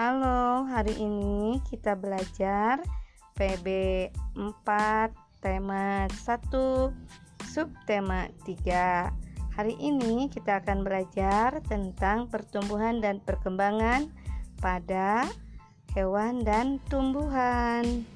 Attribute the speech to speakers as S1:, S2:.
S1: Halo, hari ini kita belajar PB 4 tema 1 subtema 3. Hari ini kita akan belajar tentang pertumbuhan dan perkembangan pada hewan dan tumbuhan.